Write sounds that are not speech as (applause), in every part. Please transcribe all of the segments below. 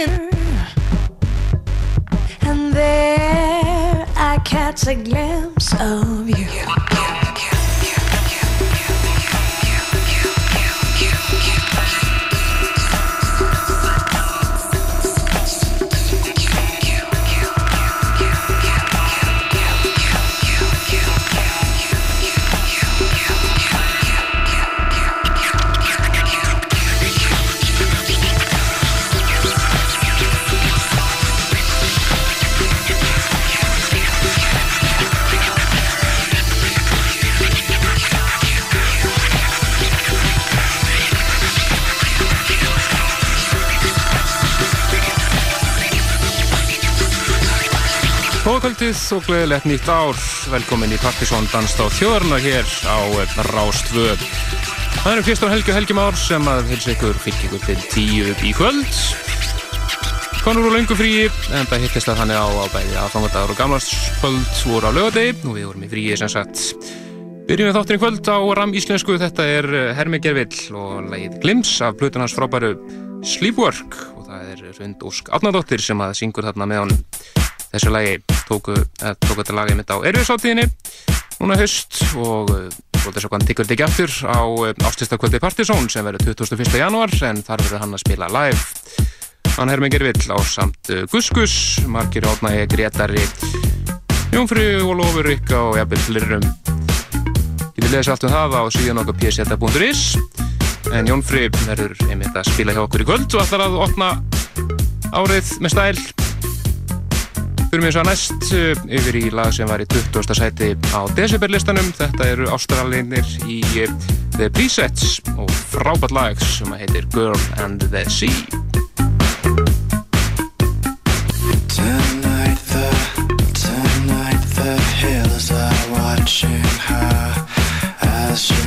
looking, and there I catch a glimpse of you. Góðkvöldið og gleðilegt nýtt ár. Velkomin í Partisón Danst á þjóðarna hér á Rástvö. Það eru Kristofn Helgi og Helgi Már sem að hilsa ykkur fylg ykkur til tíu í kvöld. Konur og laungu fríi, en það hittist að þannig á, á bæði aðfangandagur og gamlarskvöld voru á lögadegi og við vorum í fríi sem sagt. Byrjum við þátturinn kvöld á Ram Íslensku, þetta er Hermi Gervill og lagið Glims af Plutunars frábæru Sleepwork og það er Rund Ósk Átnardóttir sem að syngur þarna með honum þessu lagi tóku, eh, tóku þetta lagi mitt á erfiðsáttíðinni núna höst og þess að hann tikkur þetta ekki aftur á ástistakvöldi Partizón sem verður 21. janúar en þar verður hann að spila live. Hann er með gerfill á samt Guskus, margir átnægi Gretari, Jónfri og Lofur Rikka og jafnveg flirum Getið lesið allt um það á síðan okkar pseta.is en Jónfri verður einmitt að spila hjá okkur í kvöld og ætlar að opna árið með stæl Fyrir mig svo næst yfir í lag sem var í 20. sæti á Decibel-listanum. Þetta eru ástralinir í The Presets og frábært lag sem heitir Girl and the Sea. Tonight the, the hills are watching her as she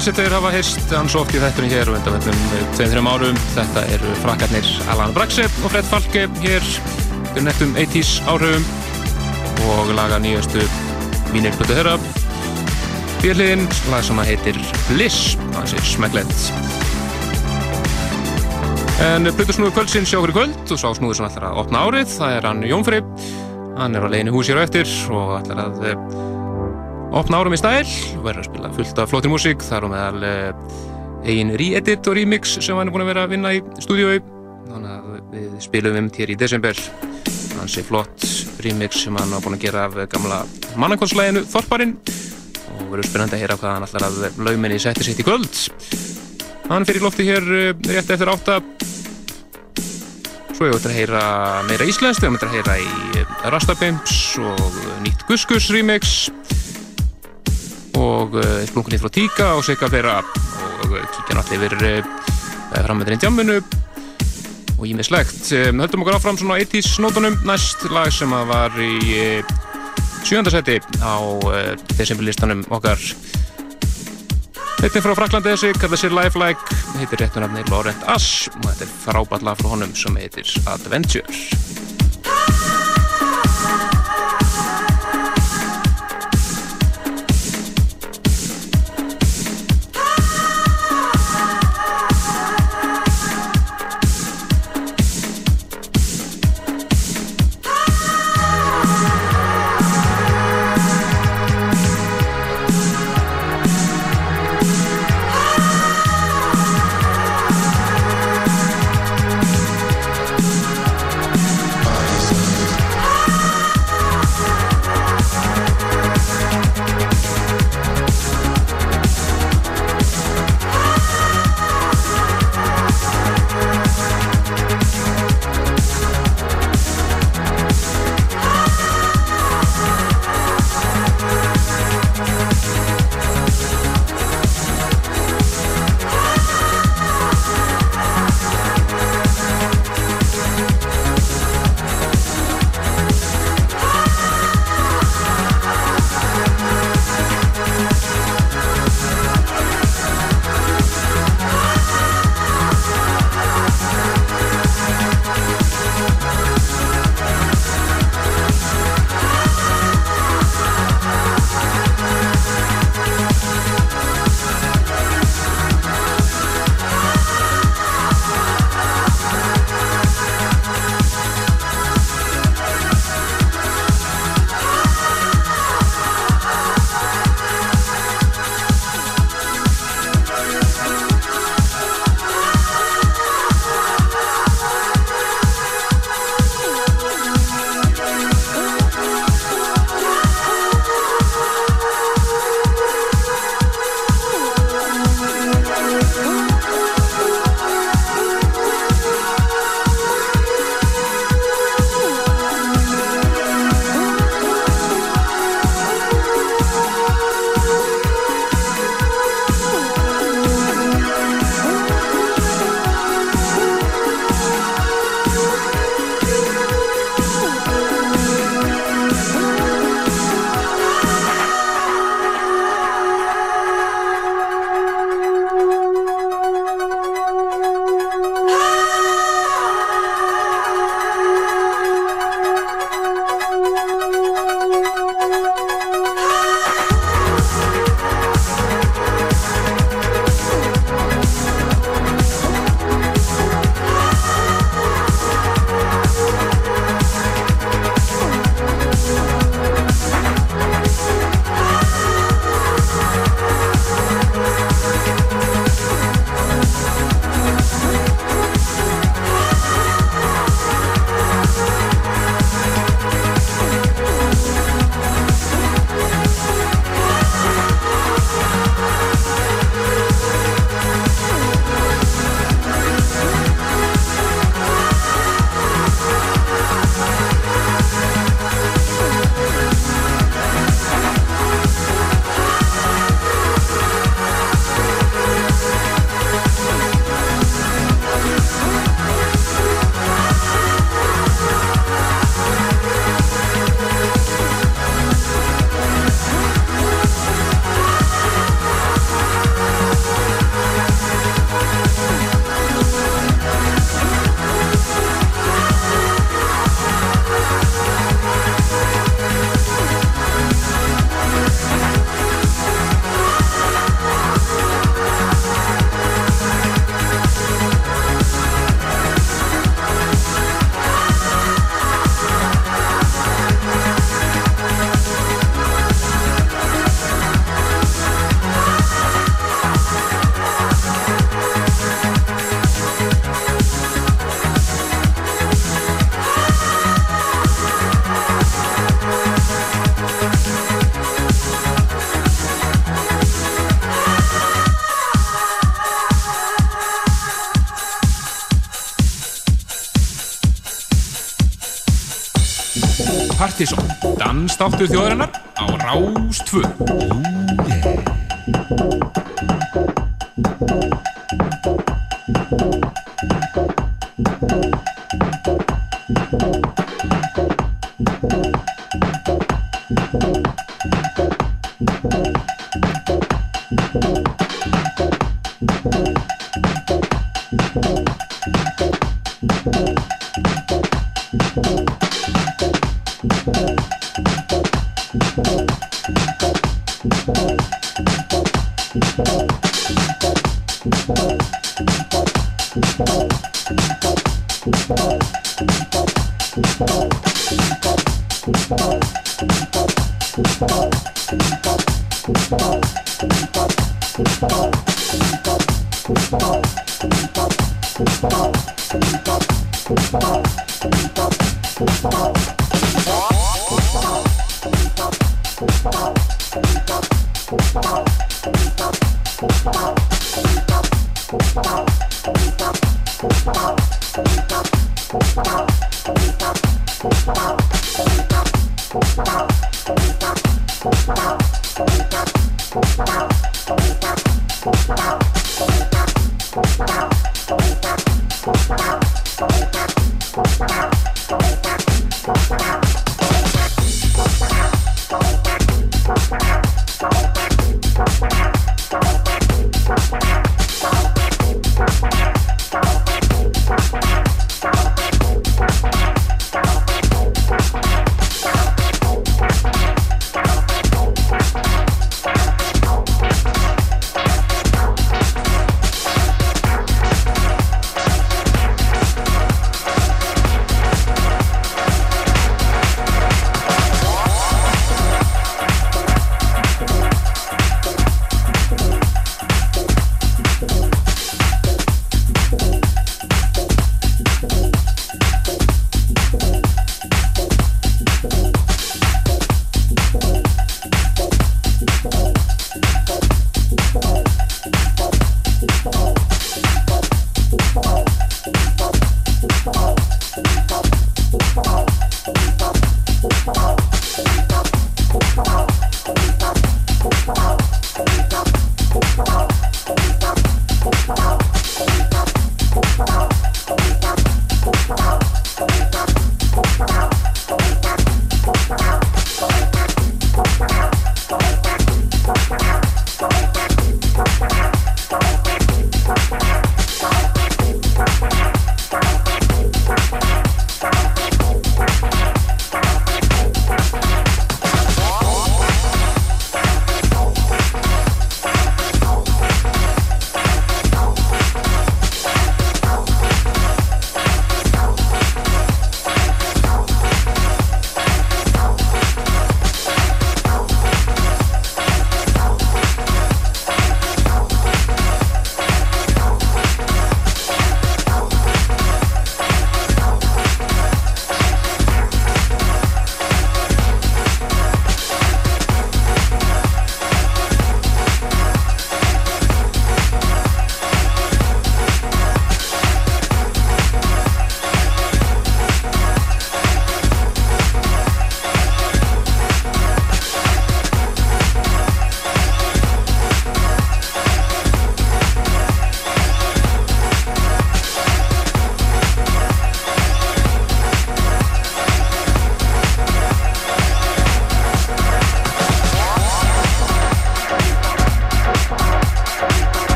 þessi tveir hafa heist hans oft í þettunum hér og undan vennum 2-3 árum. Þetta eru frakkarnir Alan Braxe og Fred Falke hér fyrir nettum 80's áhrifum og laga nýjastu mínirblötu þeirra. Björliðin, lag sem heitir Bliss, það sé smeglet. En blötu snúðu kvöldsinn sjá okkur í kvöld og sá snúðu sem ætlar að opna árið, það er hann Jón Freyr. Hann er á leginu hús hér á eftir og ætlar að eh, opna árum í stæl og verður að spila fullt af flottir músík þar og meðal eigin re-edit og remix sem hann er búin að vera að vinna í stúdiói þannig að við spilum um hér í desember. Hann sé flott remix sem hann har búin að gera af gamla mannakonslæginu Þorparinn. Og verður spennandi að heyra hvað hann ætlar að lauminni setja sitt í kvöld. Hann fyrir lofti hér rétt eftir átta. Svo ég ætla að heyra meira íslenskt við ætla að heyra í Rastapimps og nýtt Guskus remix og uh, splunkunni frá Tíka og Sigga fleira og uh, kíkja náttúrulega yfir uh, framöndurinn djamminu. Og ímislegt. Um, höldum okkur áfram svona 80's nótunum næst lag sem að var í sjöndasetti á desemberlistanum okkar. Þetta er frá Fraklandi þessi, kallar sér Lifelike, heitir réttunafni Laurent Ash og þetta er frábært lag frá honum sem heitir Adventure. Dansdáttur þjóðarinnar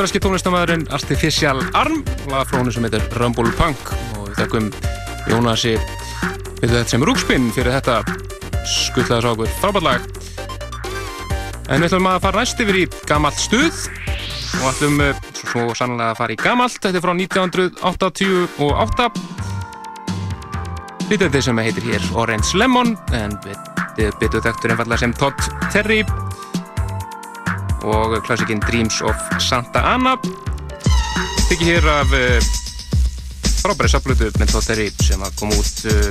breski tónlistamæðurinn Artificial Arm lagafrónu sem heitir Rumble Punk. Og við þakkum Jónasi við þetta sem rúkspinn fyrir þetta skuttlaðis á okkur frábært lag. En við ætlum að fara næst yfir í gammalt stuð og ætlum eh, svo sannlega að fara í gammalt þetta er frá 1988 Lítið sem heitir hér Orange Lemon en byttuð þekktur einfallega sem Todd Terry og klassikinn Dreams of Santa Ana. Þykki hér af uh, frábæri saplutu með Todd Terry sem að koma út uh,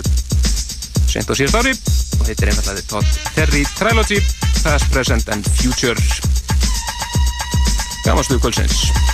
sent á síðast ári og heitir einfallega Todd Terry Trilogy Past, Present and Future. Gamastuðu kvöldsins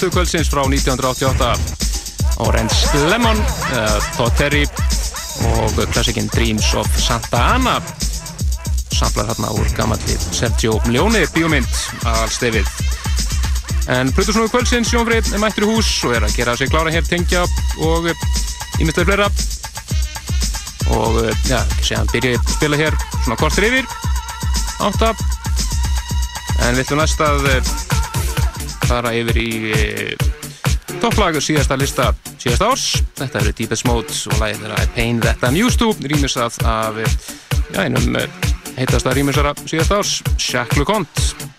Tónlistu kvöldsins frá 1988 Orange Lemon uh, Todd Terry og klassikinn Dreams of Santa Ana. Samlar þarna úr gammalli Sergio Leone bíómynd að stefið en Plutusnúi kvöldsins Jónfrið er mættur í hús og er að gera sig klára hér tengja og ímyndstæði fleira. Og já, séðan byrja að spila hér svona kortir yfir. Átta. En við ætlum næst að fara yfir í topplagur síðasta lista síðasta árs. Þetta eru Deepest Mode og lægið þeirra I Pain That I'm Used To, rýmisað af já, einum eh, heitasta rýmisara síðasta árs, Jacques LeConte.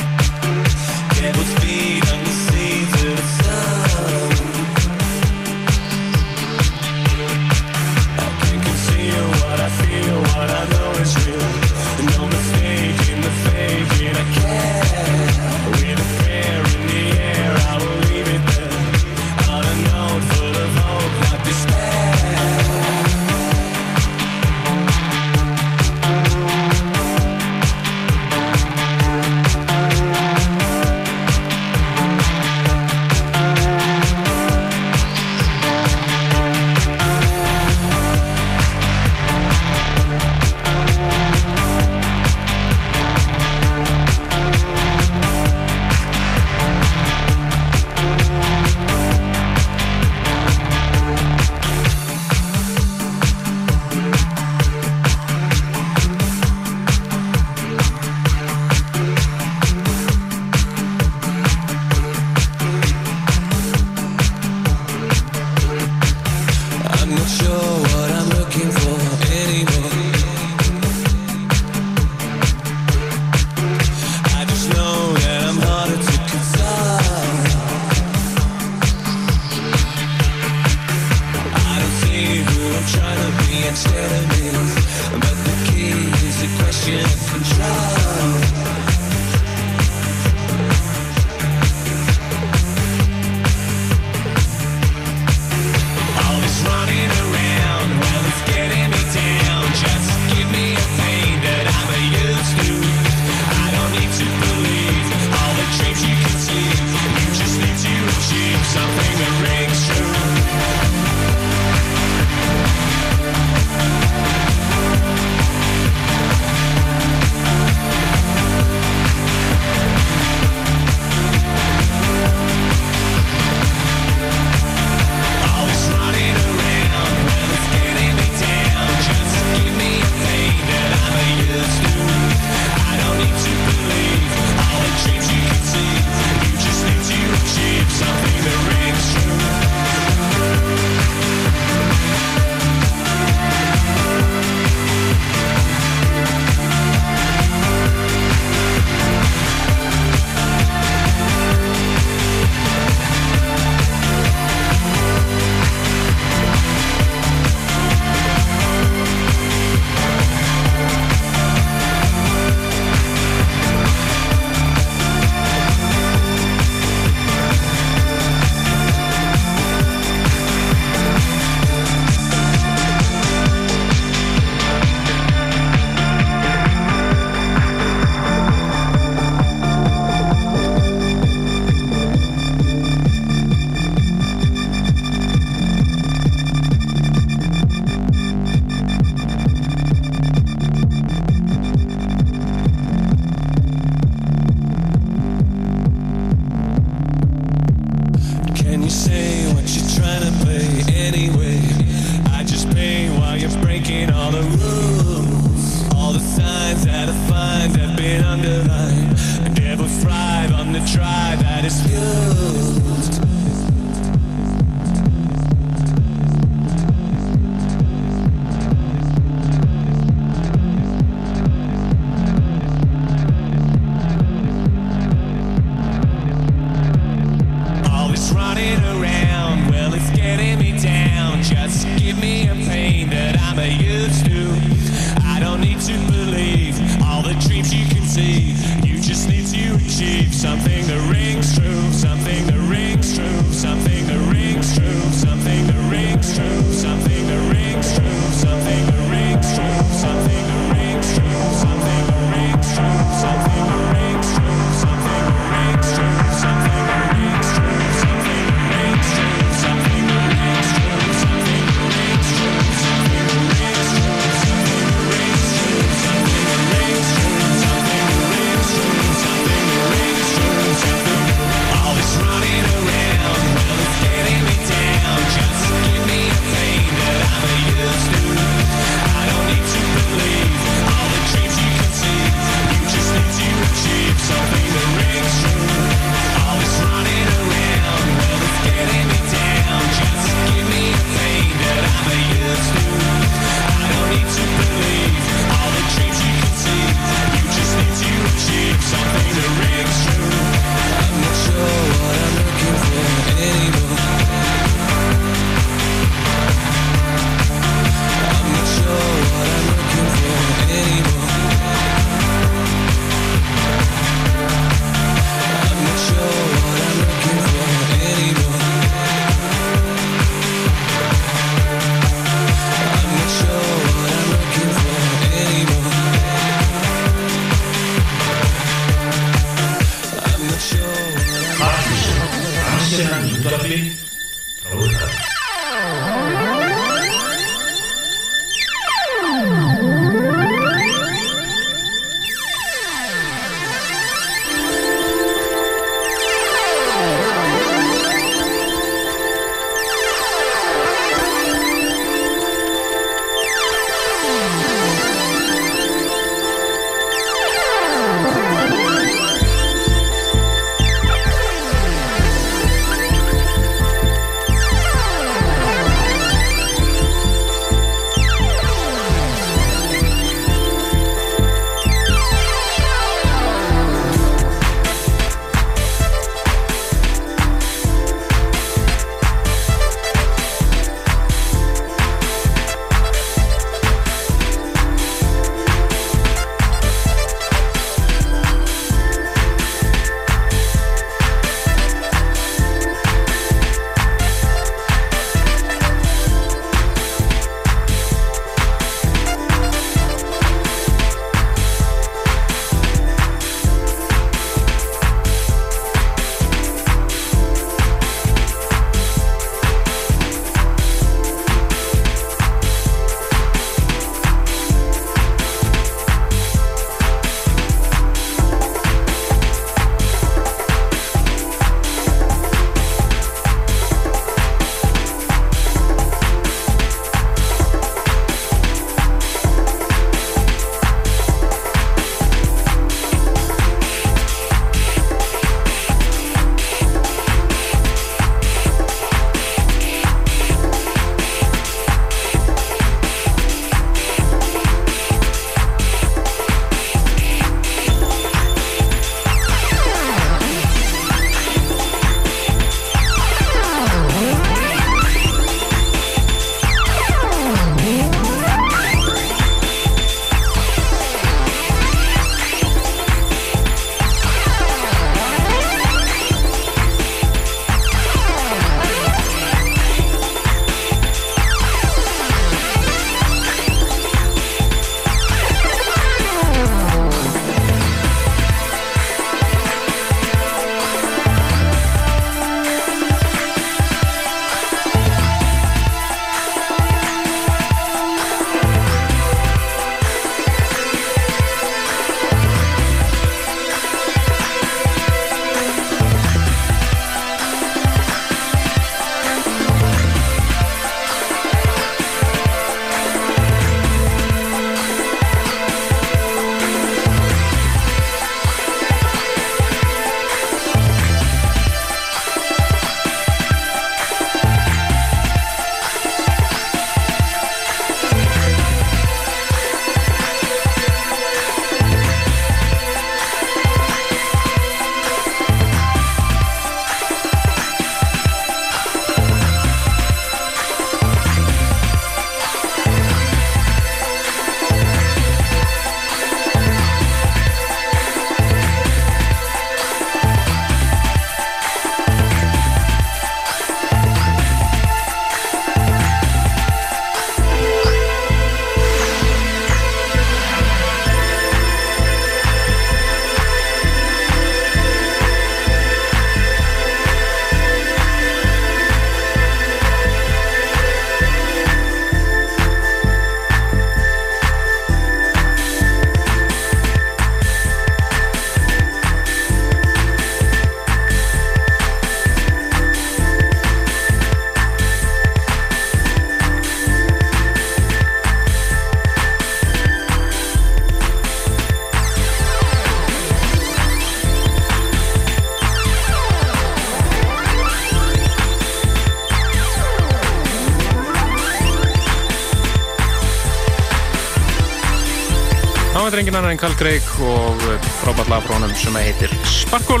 Engin annar en Carl Craig og eh, frábært lag frá honum sem heitir Sparkle.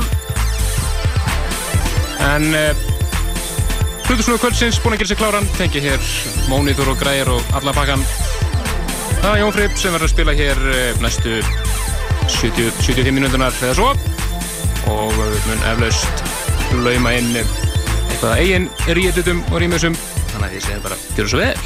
En uh, Hlutusnúðu kvöldsins búin að gera sér kláran tengi hér mónitor og græðir og alla pakkan það er Jón Fripp sem verður að spila hér uh, næstu 70, 75 minútunar eða svo. Og uh, mun eflaust lauma inn uh, eitthvað eigin ríetutum og rýmisum. Þannig að ég segi bara, gjör svo vel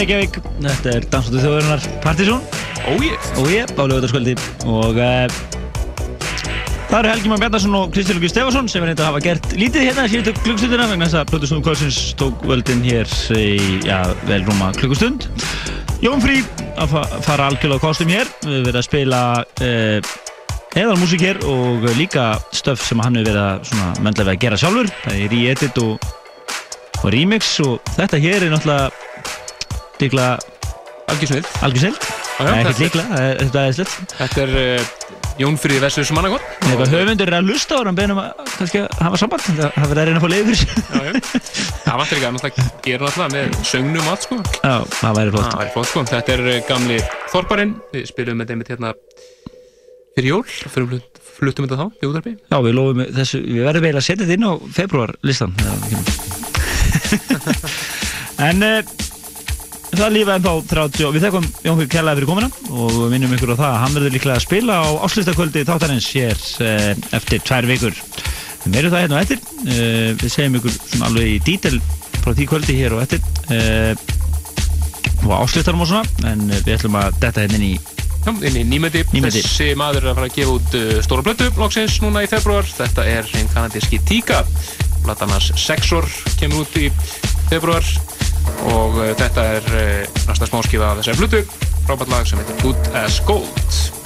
Reykjavík, þetta er Dansaðu þjóðurinnar Partizón. Ói, og ég á lögutaskvöldi og uh, það eru Helgi Már Bjarnarsson og Kristi Lugi Stefansson sem er eitthvað að hafa gert lítið hérna síðustu klukkstundina vegna þess að Plötusnúðu Kvölsins tók völdin hér í, já, vel rúma klukkustund. Jón Frí að fa fara algjörlega á kostum hér. Við erum verið að spila uh, eðal músík hér og líka stöf sem hann hefur verið að möndlega að gera sjálfur. Það er re-edit og, og remix og þetta hér er náttúrulega líklega algjör snill algjör snill Já, Nei, ekkert það er- þetta er slett Þetta er uh, Jón Friði Vessus mannakott Ef að höfundur er að lusta á hann beðnum að kannski að hafa samband það það verður að reyna að fá leiður. Það vantar ekki að náttúrulega gera náttúrulega með söngnum og allt sko. Já, það væri flott. Það væri flott sko. Þetta er uh, gamli Þorparinn. Við spilum með þeim hérna fyrir jól. Fyrir flut, fluttum þetta þá í útarpi Já, við lofum þessu, við verðum eiginlega að setja þetta inn á februar listan (laughs) En uh, það lífa ennþá 30 og við þekkum Jón Fyrir Kjallaði fyrir komuna og við minnum ykkur á það að hann verður líklega að spila á áslustakvöldi þáttarins hér uh, eftir tvær vikur Við meirum það hérna á eftir uh, við segjum ykkur svona alveg í dítel frá því kvöldi hér og eftir og áslustarum og svona en við ætlum að detta hérna inn í Já, inn í nýmeti. Þessi maður er að fara að gefa út stóra blötu loksins núna í februar. Þetta er einn kanadíski Tíka. Platanars Sexor kemur út í februar og uh, þetta er uh, næsta smáskifa af þessari blötu. Frábært lag sem heitir Good as Gold.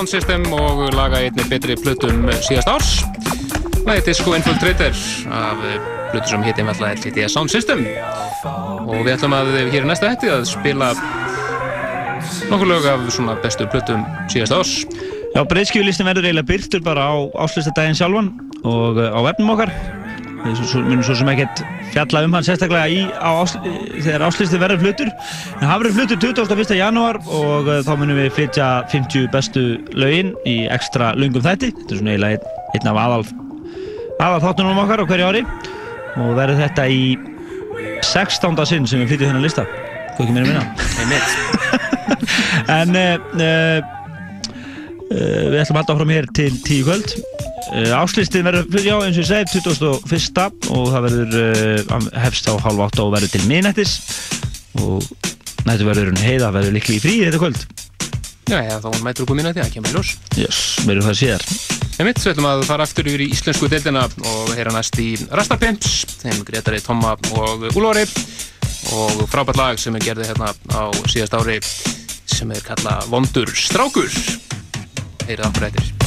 Sound System og laga einni betri plötum síðast árs. Lagið Disco Infiltrator af plötu sem hétt einfallega Red City Sound System. Og við ætlum að hér í næsta hætti að spila nokkur lög af svona bestu plötum síðast árs. Já, breyðskjöfulistin verður eiginlega byrtur bara á áslýstadaginn sjálfan og uh, á webnum okkar. Við munum svo sem ekkert fjalla um hann sérstaklega í, á þegar áslýsti verður flutur. Verður flutur 21. janúar og uh, þá munum við flytja 50 bestu lögin í ekstra löngum þætti. Þetta er svona eiginlega einn, af aðal, aðal þáttunum okkar á hverju ári og verður þetta í 16. sinn sem við flytjum þennan lista. Hvað ekki meira minna? (laughs) En uh, uh, við ætlum að halda áfram hér til tíu kvöld. Uh, Áslýstið verður, já eins og ég segi, 21. og það verður hefst á hálf átta og verður til miðnættis og nættu verður hún heiða, verður líkli í frí þetta kvöld. Já, eða þá mætur okkur minna því að kemur í ljós. Yes, verður það síðar. Einmitt, svo ætlum að fara aftur yfir í íslensku deildina og heyra næst í Rastarpimps, þeim Gretari, Tomma og Úlóri og frábært lag sem er gerði hérna á síðast ári sem er kalla Vondur Strákur. Heyrið aftur eftir.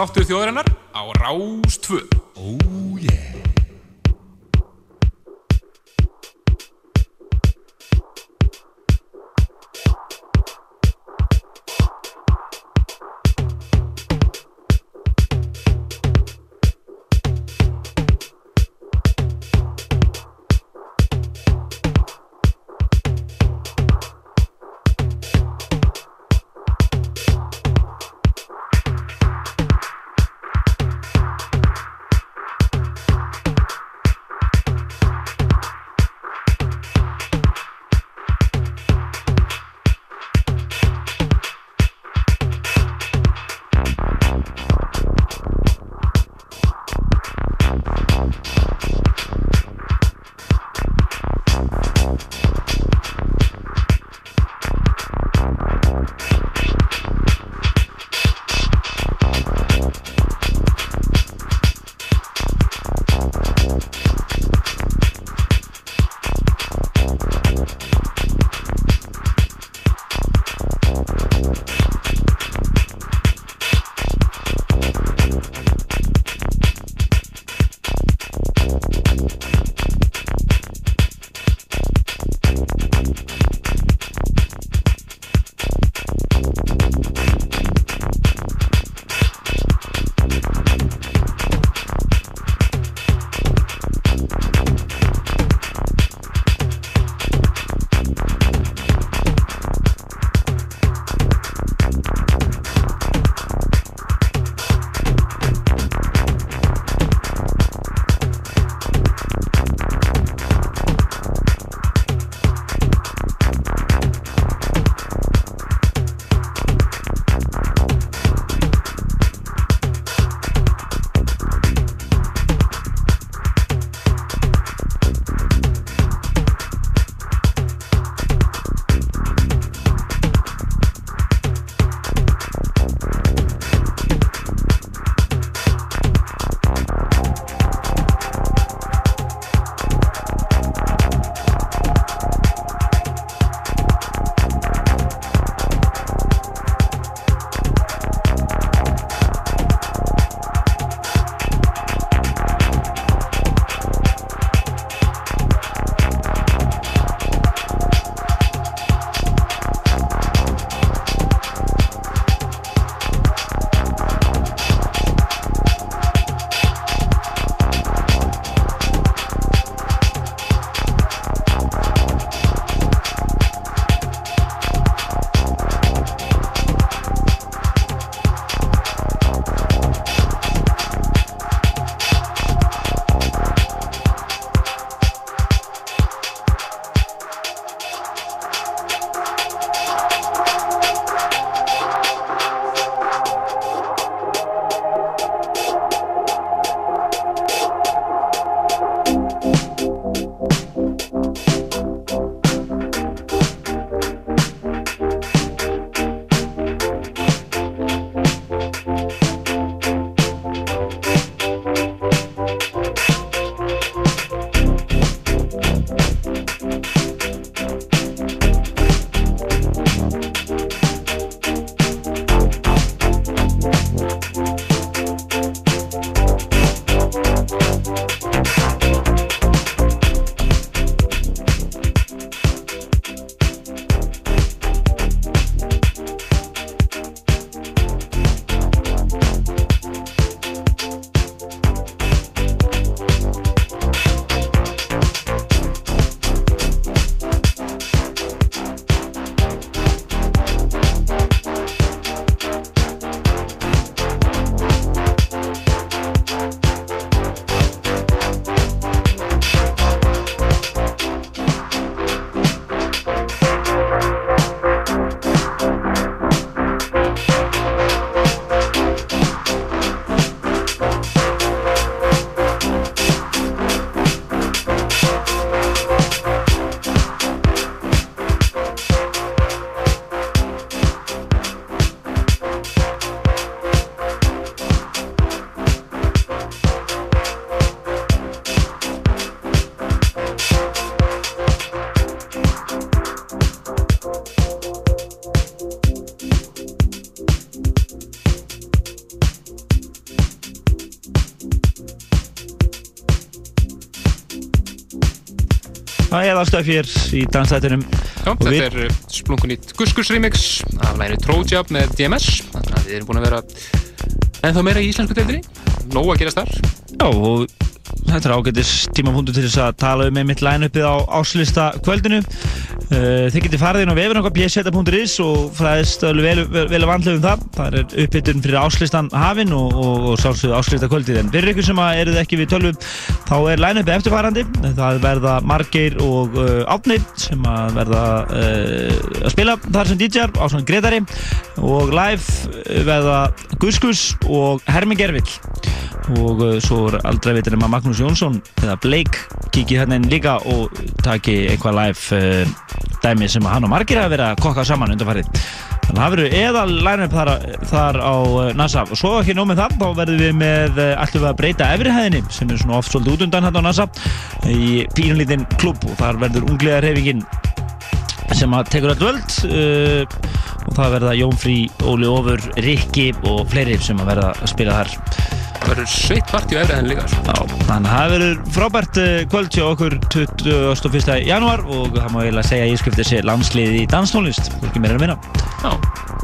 Dansþáttur þjóðarinnar er alltaf hér í dansættinum Já, þetta er uh, splungun nýtt Guskus remix af læginu Trojab með DMS þannig að við erum búin að vera ennþá meira í íslensku deildinni. Nóg að gerast þar. Já, og þetta er ágætis tímapunktur til þess að tala um einmitt line-upið á áslista kvöldinu þið getið farið inn á vefur okkar pseta.is og fræðist vel, vel, vel vandlega um það. Það er uppbytun fyrir áslistan hafinn og, og, og sálsögðu áslista kvöldið en fyrir ykkur sem eruð ekki við tölvum þá er line-upið eftirfarandi. Það verða Margeir og uh, Átni sem að verða uh, að spila þar sem DJ-ar á svona Gretari og live verða Guskus og Hermi Gervill. Og uh, svo er aldrei um að Magnús Jónsson eða Blake kikið hérna inn líka og taki eitthvað live dæmi sem hann og margir hafa verið að kokka saman undanfarið. Þannig að það verður eða line-up þar, þar á uh, NASA. Og svo ekki nóg með það þá verðum við með alltaf að breyta efrihæðinni sem er svona oft svolítið út undan hérna á NASA í pínlítinn klubb og þar verður ungliða reyfingin sem að tekur all völd uh, og það verða Jón Frí, Óli Ófur, Rikki og fleiri sem að verða að spila þar það verður sveitt partí á efriðan líka sko. Já, þannig að það verður frábært uh, kvöld hjá okkur 21. janúar og það má eiginlega segja að ég skipti þessi landsliði í danstónlist, ekki meira en minna Já,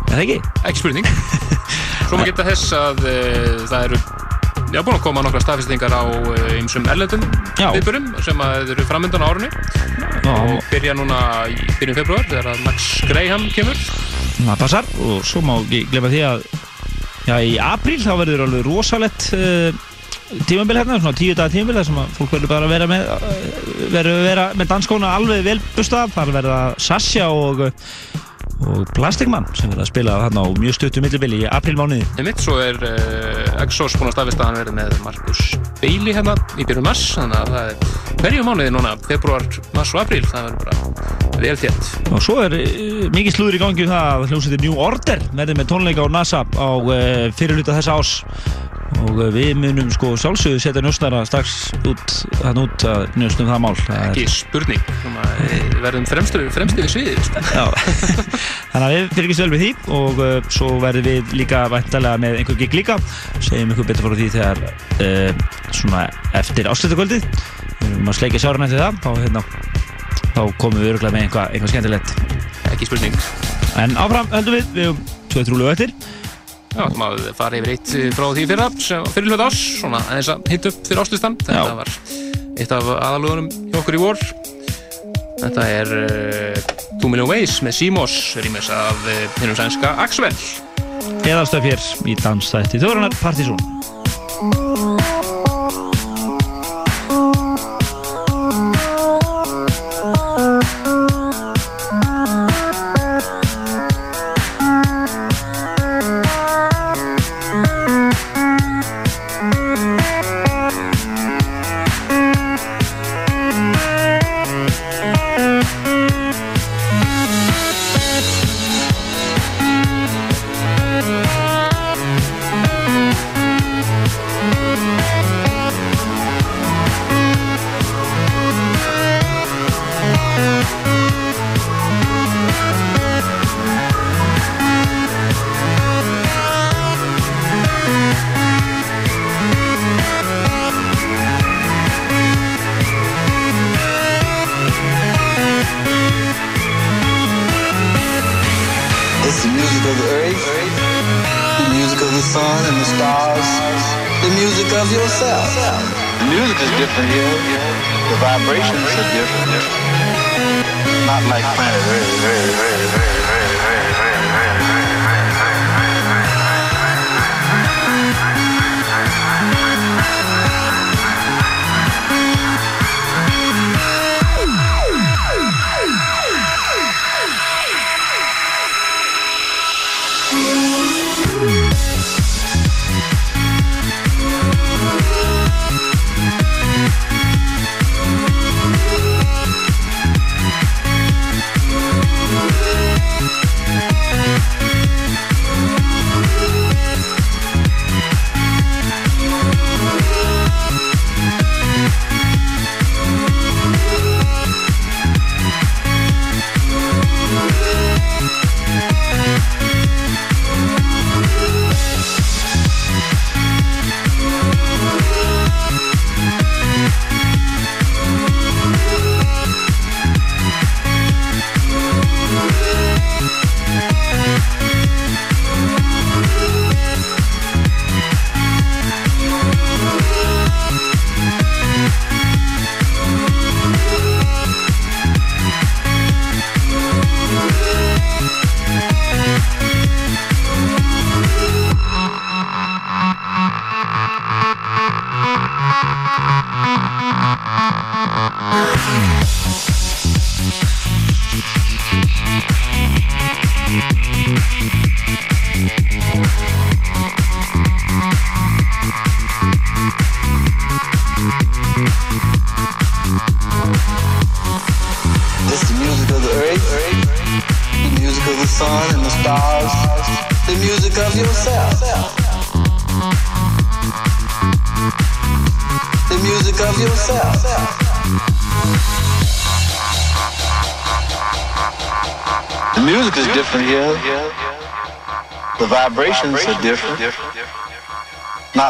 Er það ekki? ekki spurning (laughs) Svo maður geta þess að uh, það eru Já, búin að koma nokkra staðfestingar á ymsum erlendum Já. viðbörum sem eru framöndan á árunni Já, og byrja núna í byrjun februar þegar að Max Graham kemur. Það passar. Og svo má ekki glemma því að já, í apríl þá verður alveg rosalett uh, tímabil hérna, svona tíu daga tímabil þar sem að fólk verður bara að vera með uh, vera með danskóna alveg vel bustað, þar verða Sasha og og Plastikmann sem verða að spila þarna á mjög stuttu millibili í aprílmániði Einmitt, svo er uh, Exos búin að staðfesta að hann verið með Markus Bailey hérna í byrjun mars þannig að það er hverju mánuði núna februar, mars og apríl það verður bara vel þétt. Og svo er uh, mikið slúður í gangi um það að hljómsveitir New Order verði með tónleika á NASA á uh, fyrirluta þessa ás og við munum sko sjálfsögðu setja njósnara strax út, þann út að njósnum það mál. Það ekki spurning. Núna, eh, við verðum fremstur við sviðið sko. (laughs) Þannig að við fylgjumst vel við því og uh, svo verðum við líka væntalega með einhver gig líka. Segjum ykkur betur frá því þegar uh, svona eftir áslutaskvöldið við erum að sleikja sjáran eftir það. Þá, hérna, þá komum við öruglega með eitthvað, eitthvað skemmtilegt. Ekki spurning. En áfram höldum við, við höfum tveið trúlega eftir Já, þá maður fara yfir eitt eh, frá því fyrra fyrir hlut ás, svona aðeins að hitta upp fyrir áslustan, þetta var eitt af aðalögunum hjá okkur í vor. Þetta er uh, Two Million Ways með Simos rýmis af uh, hinnum sænska Axwell. Eðalstöf hér í dansstætti Þjóðranar Partizón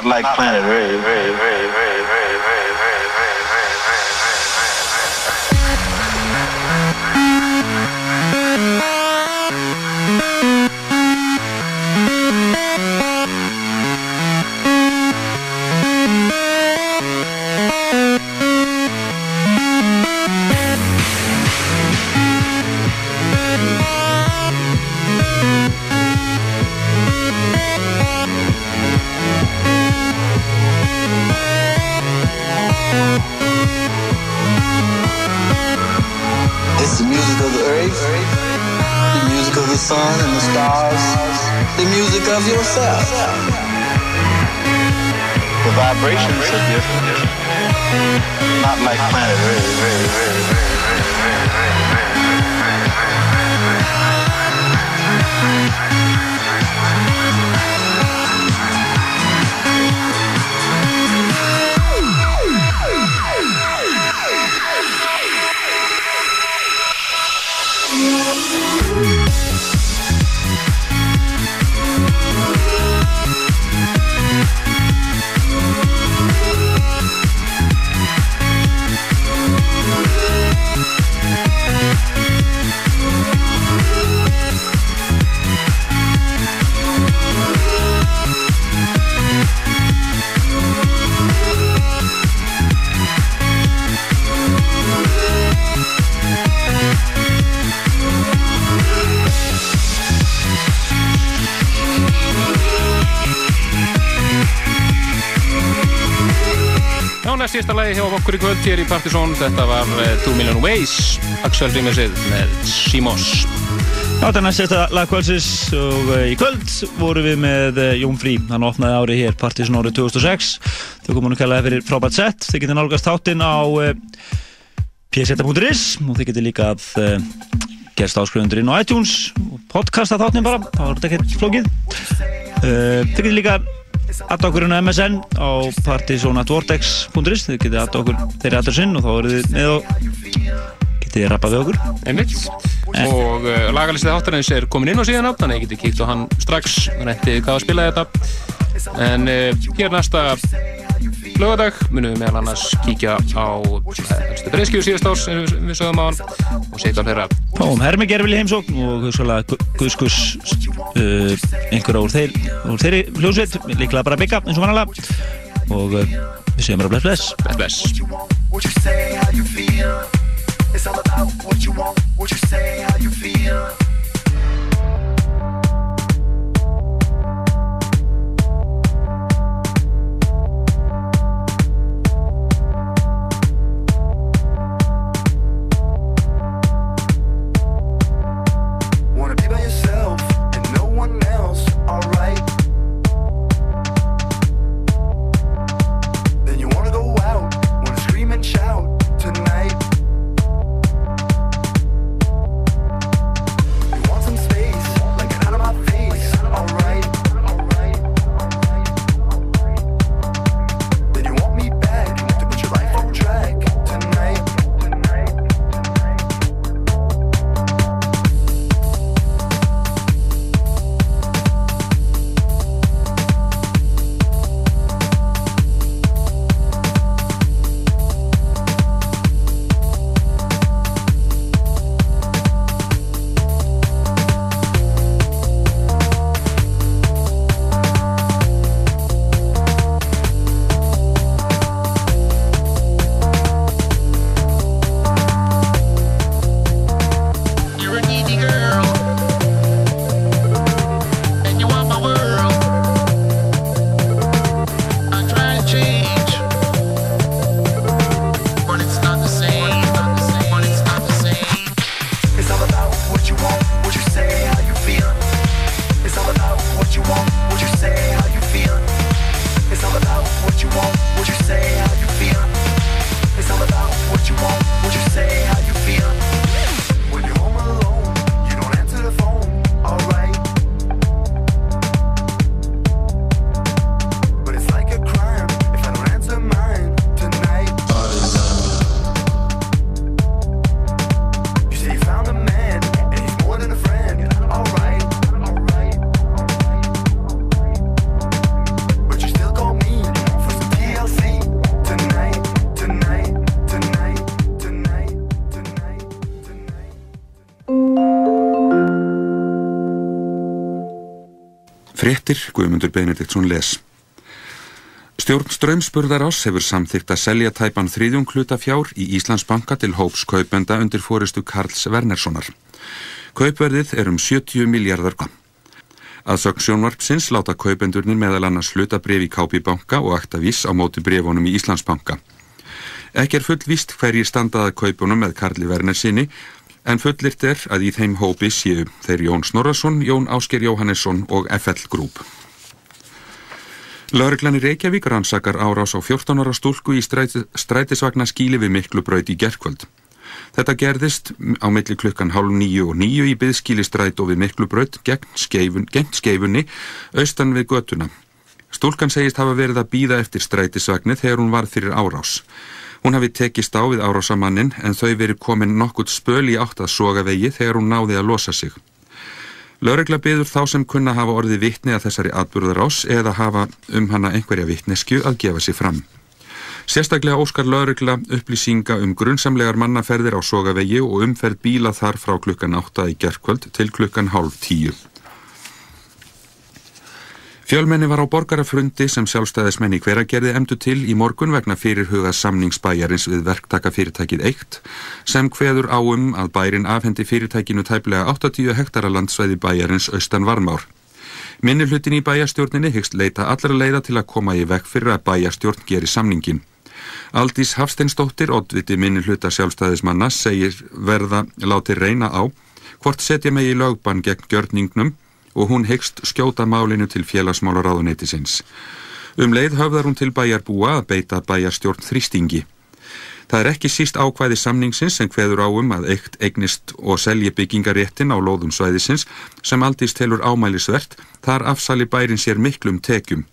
like Planet Ray. Ray, Ray. Okkur í kvöld hér í Partizón, þetta var uh, Two Million Ways, Axel Rímesið með Simos. Já, þetta er næst þetta lagkvöldsins og uh, í kvöld vorum við með uh, Jón Frí, hann opnaði árið hér Partiðsson árið 2006 þau komum nú kælaði fyrir frábært sett þið getur nálgast þáttinn á pseta.is og þið getur líka að gerst áskrifundur inn á iTunes og podcasta þáttinn bara, þá er þetta ekkert flókið. Þið getur líka aðta okkur inn á MSN á partysonatvortex.is þið getur aðta okkur þeirri adressinn og þá eru þið með og getið rappað við okkur Einmitt. Og uh, lagalistið þáttarins er komin inn á síðan átt, þannig að ég geti kíkt á hann strax, reyndi hvað að spila þetta. En uh, hér næsta lögadag munum við meðal annars kíkja á helstu breyskju síðast árs, sem við, við sögum á hann, og setja á þeirra. Fáum Hermi Gervili heimsókn og hugsalega Guðskus uh, einhverja úr, þeir, úr þeirri hljóðsveit, líklega bara bygga eins og vanalega og uh, við segjum bara bless bless. Bless, bless. It's all about what you want. What you say, how you feel. Fréttir Guðmundur Benediktsson les. Stjórn Strömsburðarás hefur samþygt að selja tæpan þriðjung hluta fjár í Íslandsbanka til hóps kaupenda undir fóristu Karls Wernerssonar. Kaupverðið er um 70 miljardar kvam. Að sögn sjónvarpsins láta kaupendurnir meðal annars hluta bref í KB banka og aktavís á móti brefunum í Íslandsbanka. Ekki er fullvíst hverjir standaða kaupunum með Karli Wernersinni en fullirt er að í þeim hópi séu þeir Jón Snorrason, Jón Ásker Jóhannesson og FL Group. Lörglan í Reykjavík rannsakar árás á 14 ára stúlku í stræti, strætisvagna skíli við miklu braut í gerkvöld. Þetta gerðist á milli klukkan hálf nýju og nýju í byðskíli stræt og við miklu braut gegn, skeifun, gegn skeifunni austan við götuna. Stúlkan segist hafa verið að býða eftir strætisvagnir þegar hún var fyrir árás. Hún hafi tekist á við árásamannin en þau verið komin nokkurt spöl í átt að soga vegi þegar hún náði að losa sig. Lörgla byður þá sem kunna hafa orðið vittni að þessari atbyrðarás eða hafa um hana einhverja vittnesku að gefa sig fram. Sérstaklega óskar Lörgla upplýsinga um grunnsamlegar mannaferðir á sogavegi og umferð bíla þar frá klukkan 8 í gerðkvöld til klukkan hálf 10. Fjölmenni var á borgarafrundi sem sjálfstæðismenni hveragerði emdu til í morgun vegna fyrirhuga samningsbæjarins við verktaka fyrirtækið eitt sem hveður áum að bærin afhendi fyrirtækinu tæplega 80 hektara landsvæði bæjarins austan varmár. Minni hlutin í bæjarstjórninni hyggst leita allra leiða til að koma í vekk fyrir að bæjarstjórn geri samningin. Aldís Hafsteinsdóttir, oddviti minni hluta sjálfstæðismanna, segir verða láti reyna á hvort setja megi lögbann gegn gjörningnum og hún hyggst skjóta málinu til félagsmálaráðuneytisins. Um leið höfðar hún til bæjarbúa að beita bæjarstjórn þrýstingi. Það er ekki síst ákvæði samningsins sem hveður áum að eitt eignist og selji byggingaréttin á lóðum svæðisins sem aldist telur ámælisvert, þar afsali bærin sér miklum tekjum.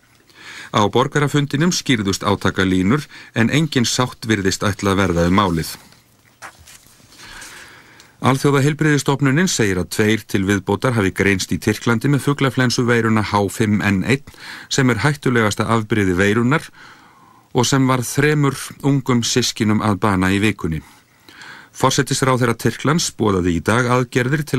Á borgarafundinum skýrðust átakalínur en engin sátt virðist ætla að verða um málið. Alþjóða heilbriðistofnunin segir að tveir til viðbótar hafi greinst í Tyrklandi með fuglaflensu veiruna H5N1 sem er hættulegasta afbriði veirunar og sem var þremur ungum sískinum að bana í vikunni. Fossettisráð þeirra Tyrklands bóðaði í dag aðgerðir til